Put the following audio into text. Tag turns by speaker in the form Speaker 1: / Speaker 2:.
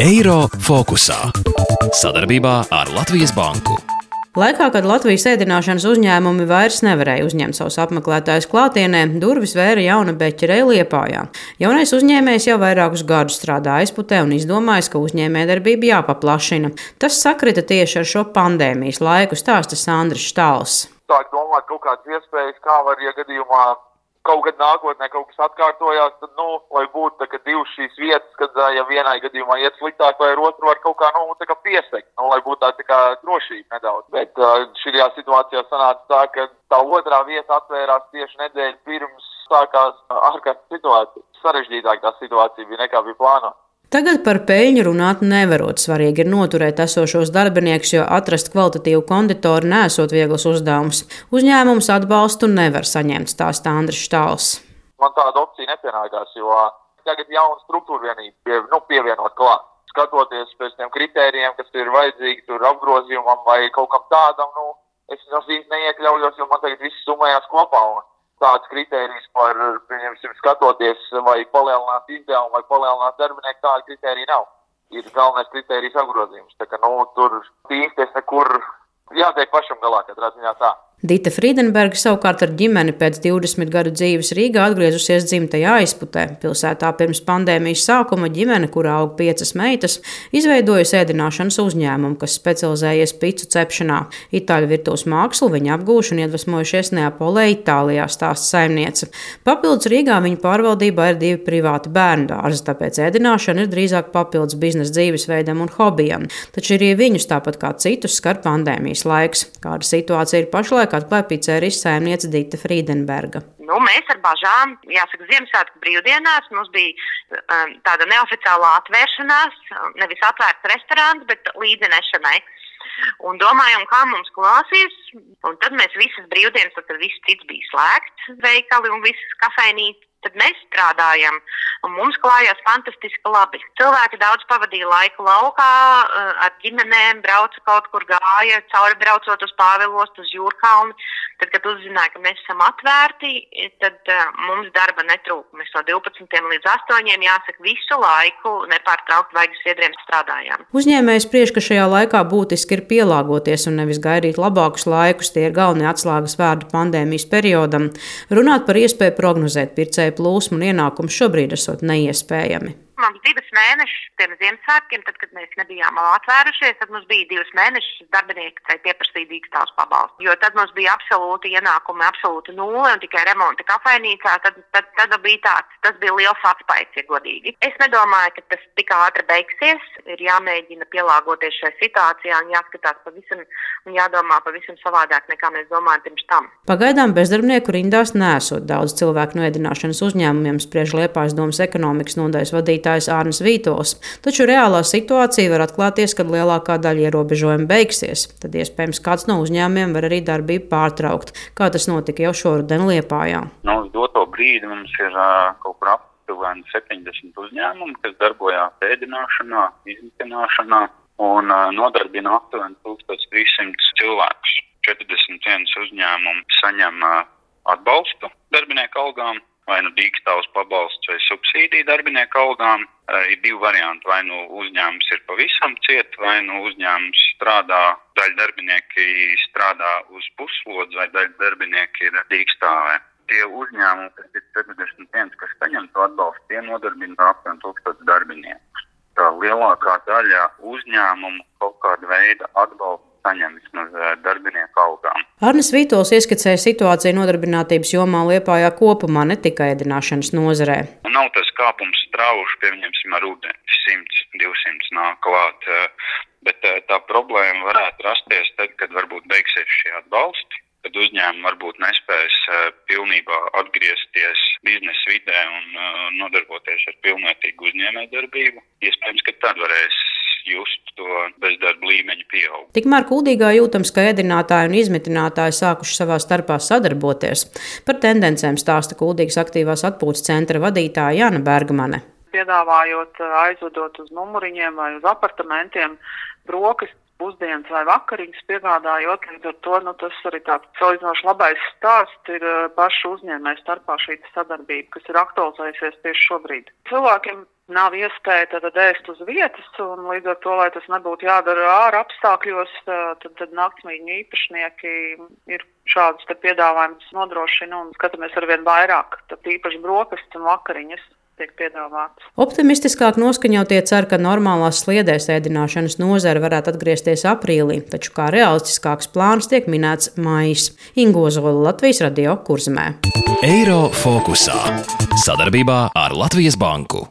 Speaker 1: Eiro fokusā - sadarbībā ar Latvijas Banku.
Speaker 2: Laikā, kad Latvijas ēdināšanas uzņēmumi vairs nevarēja uzņemt savus apmeklētājus klātienē, durvis vēra jauna beķerē Liepājā. Jaunais uzņēmējs jau vairākus gadus strādā aizputē un izdomājis, ka uzņēmējdarbība jāpaplašina. Tas sakrita tieši ar šo pandēmijas laiku, stāsta Sandrs Štāls.
Speaker 3: Sāk domāt kaut kādas iespējas, kā var, ja gadījumā kaut kad nākotnē kaut kas atkārtojās, tad, nu, lai būtu tā, divas šīs vietas, kad ja vienai gadījumā iet sliktāk, vai ar otru var kaut kā, nu, tā kā piesekt, nu, lai būtu tā, tā kā drošība nedaudz. Bet šajā situācijā sanāca tā, ka tā otrā vieta atvērās tieši nedēļu pirms sākās ārkārtas situācija. Sarežģītāk tā situācija bija nekā bija plānota.
Speaker 2: Tagad par peļņu runāt nevarot. Svarīgi ir noturēt esošos darbiniekus, jo atrast kvalitatīvu konditoru nesot viegls uzdevums. Uzņēmums atbalstu nevar saņemt, stāsta Andris Štāls.
Speaker 3: Man tāda opcija nepienākās, jo tagad jauna struktūra vienība pie, nu, pievienot klāt. Skatoties pēc tiem kritērijiem, kas ir vajadzīgi tur apgrozījumam vai kaut kam tādam, nu, es īsti neiekļaujos, jo man tagad viss summējās kopā. Un tāds kriterijs par, pieņemsim, skatoties, vai palielināt izdevumu, vai palielināt darbinieku, tāda kriterija nav. Ir galvenais kriterijs apgrozījums. Tā kā, nu, tur īsti es nekur jātiek pašam galā, katrā ziņā tā.
Speaker 2: Dita Friedenberga savukārt ar ģimeni pēc 20 gadu dzīves Rīgā atgriezusies dzimtajā aizputē. Pilsētā pirms pandēmijas sākuma ģimene, kurā aug piecas meitas, izveidoja ēdināšanas uzņēmumu, kas specializējies picu cepšanā. Itāļu virtuves mākslu viņa apgūšana iedvesmojušies Neapolē, Itālijā, stāsta saimniece. Papildus Rīgā viņa pārvaldībā ir divi privāti bērnu dārzi, tāpēc ēdināšana ir drīzāk papildus biznesa dzīvesveidam un hobijam. Taču arī viņus, tāpat kā citus, skar pandēmijas laiks. Kāda situācija ir pašlaik? Savulaik atklāja pizzerijas saimniece Dita Friedenberga.
Speaker 4: Nu, mēs ar bažām, jāsaka, Ziemassvētku brīvdienās mums bija um, tāda neoficiāla atvēršanās, nevis atvērts restorāns, bet līdzinešanai. Un domājam, kā mums klāsies. Un tad mēs visas brīvdienas, tad viss cits bija slēgts, veikali un visas kafejnīcas tad mēs strādājam. Un mums klājās fantastiski labi. Cilvēki daudz pavadīja laiku laukā, eh, ar ģimenēm, brauca kaut kur gāja, cauri braucot uz Pāvilos, uz Jūrkalni. Tad, kad uzzināja, ka mēs esam atvērti, tad uh, mums darba netrūka. Mēs no 12 līdz 8 jāsaka visu laiku nepārtraukti vajag sviedriem strādājām.
Speaker 2: Uzņēmējs spriež, ka šajā laikā būtiski ir pielāgoties un nevis gaidīt labākus laikus. Tie ir galvenie atslēgas vārdi pandēmijas periodam. Runāt par iespēju prognozēt pircēju plūsmu un ienākumu šobrīd esot neiespējami.
Speaker 4: Mums divas mēnešus pirms Ziemassvētkiem, tad, kad mēs nebijām atvērušies, tad mums bija divas mēnešus darbinieki, kas pieprasīja dīkstāvus pabalstu. Jo tad mums bija absolūti ienākumi, absolūti nulle un tikai remonta kafejnīcā. Tad, tad, tad bija tāds, tas bija liels atspējas, ja godīgi. Es nedomāju, ka tas tik ātri beigsies. Ir jāmēģina pielāgoties šai situācijai un jāskatās pavisam un jādomā pavisam savādāk nekā mēs domājam pirms tam.
Speaker 2: Pagaidām bezdarbnieku rindās nesot daudz cilvēku no ēdināšanas uzņēmumiem, spriež Liepājas domas ekonomikas nodaļas vadītājs Ārnis Vītos. Taču reālā situācija var atklāties, kad lielākā daļa ierobežojumu beigsies. Tad iespējams kāds no uzņēmumiem var arī darbību pārtraukt, kā tas notika jau šoruden Liepājā.
Speaker 5: Nu, uz doto brīdi mums ir uh, kaut kur aptuveni 70 uzņēmumi, kas darbojās ēdināšanā, izmitināšanā un uh, nodarbina aptuveni 1300 cilvēkus. 41 uzņēmumi saņem uh, atbalstu darbinieku algām, vai nu dīkstāvs pabalsts vai subsīdija darbinieku algām. Ir divi varianti. Vai nu uzņēmums ir pavisam ciet, vai nu uzņēmums strādā, daļa darbinieki strādā uz puslodzi, vai daļa darbinieki ir dīkstāvē. Tie uzņēmumi, kas ir 41, kas saņem to atbalstu, tie nodarbina apmēram 1000 darbiniekus. Tā lielākā daļa uzņēmumu kaut kāda veida atbalstu saņem vismaz darbinieku algām.
Speaker 2: Arnis Vītols ieskicēja situāciju nodarbinātības jomā Liepājā kopumā, ne tikai ēdināšanas nozarē.
Speaker 5: Nav tas kāpums strauši, pieņemsim, ar ūdeni 100, 200 nāk klāt, bet tā problēma varētu rasties tad, kad varbūt beigsies šie atbalsti kad uzņēmumi varbūt nespēs pilnībā atgriezties biznesa vidē un nodarboties ar pilnvērtīgu uzņēmējdarbību. Iespējams, ka tad varēs just to bezdarba līmeņa pieaugumu.
Speaker 2: Tikmēr Kuldīgā jūtams, ka ēdinātāji un izmitinātāji sākuši savā starpā sadarboties. Par tendencēm stāsta Kuldīgas aktīvās atpūtas centra vadītāja Jana Bergmane.
Speaker 6: Piedāvājot aizvedot uz numuriņiem vai uz apartamentiem brokastis pusdienas vai vakariņas piegādājot. Līdz ar to nu, tas arī tāds salīdzinoši labais stāsts ir pašu uzņēmēju starpā šī sadarbība, kas ir aktualizējusies tieši šobrīd. Cilvēkiem nav iespēja tad, ēst uz vietas, un līdz ar to, lai tas nebūtu jādara ārā apstākļos, tad, tad naktsmītņu īpašnieki ir šādus piedāvājumus nodrošina un skatāmies ar vien vairāk, tad īpaši brokastis un vakariņas.
Speaker 2: Optimistiskāk noskaņotie cer, ka normālās sliedēs ēdināšanas nozare varētu atgriezties aprīlī, taču kā realistiskāks plāns tiek minēts maijs. Ingozola Latvijas radio kurzmē.
Speaker 1: Eiro fokusā sadarbībā ar Latvijas Banku.